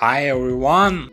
Hi everyone!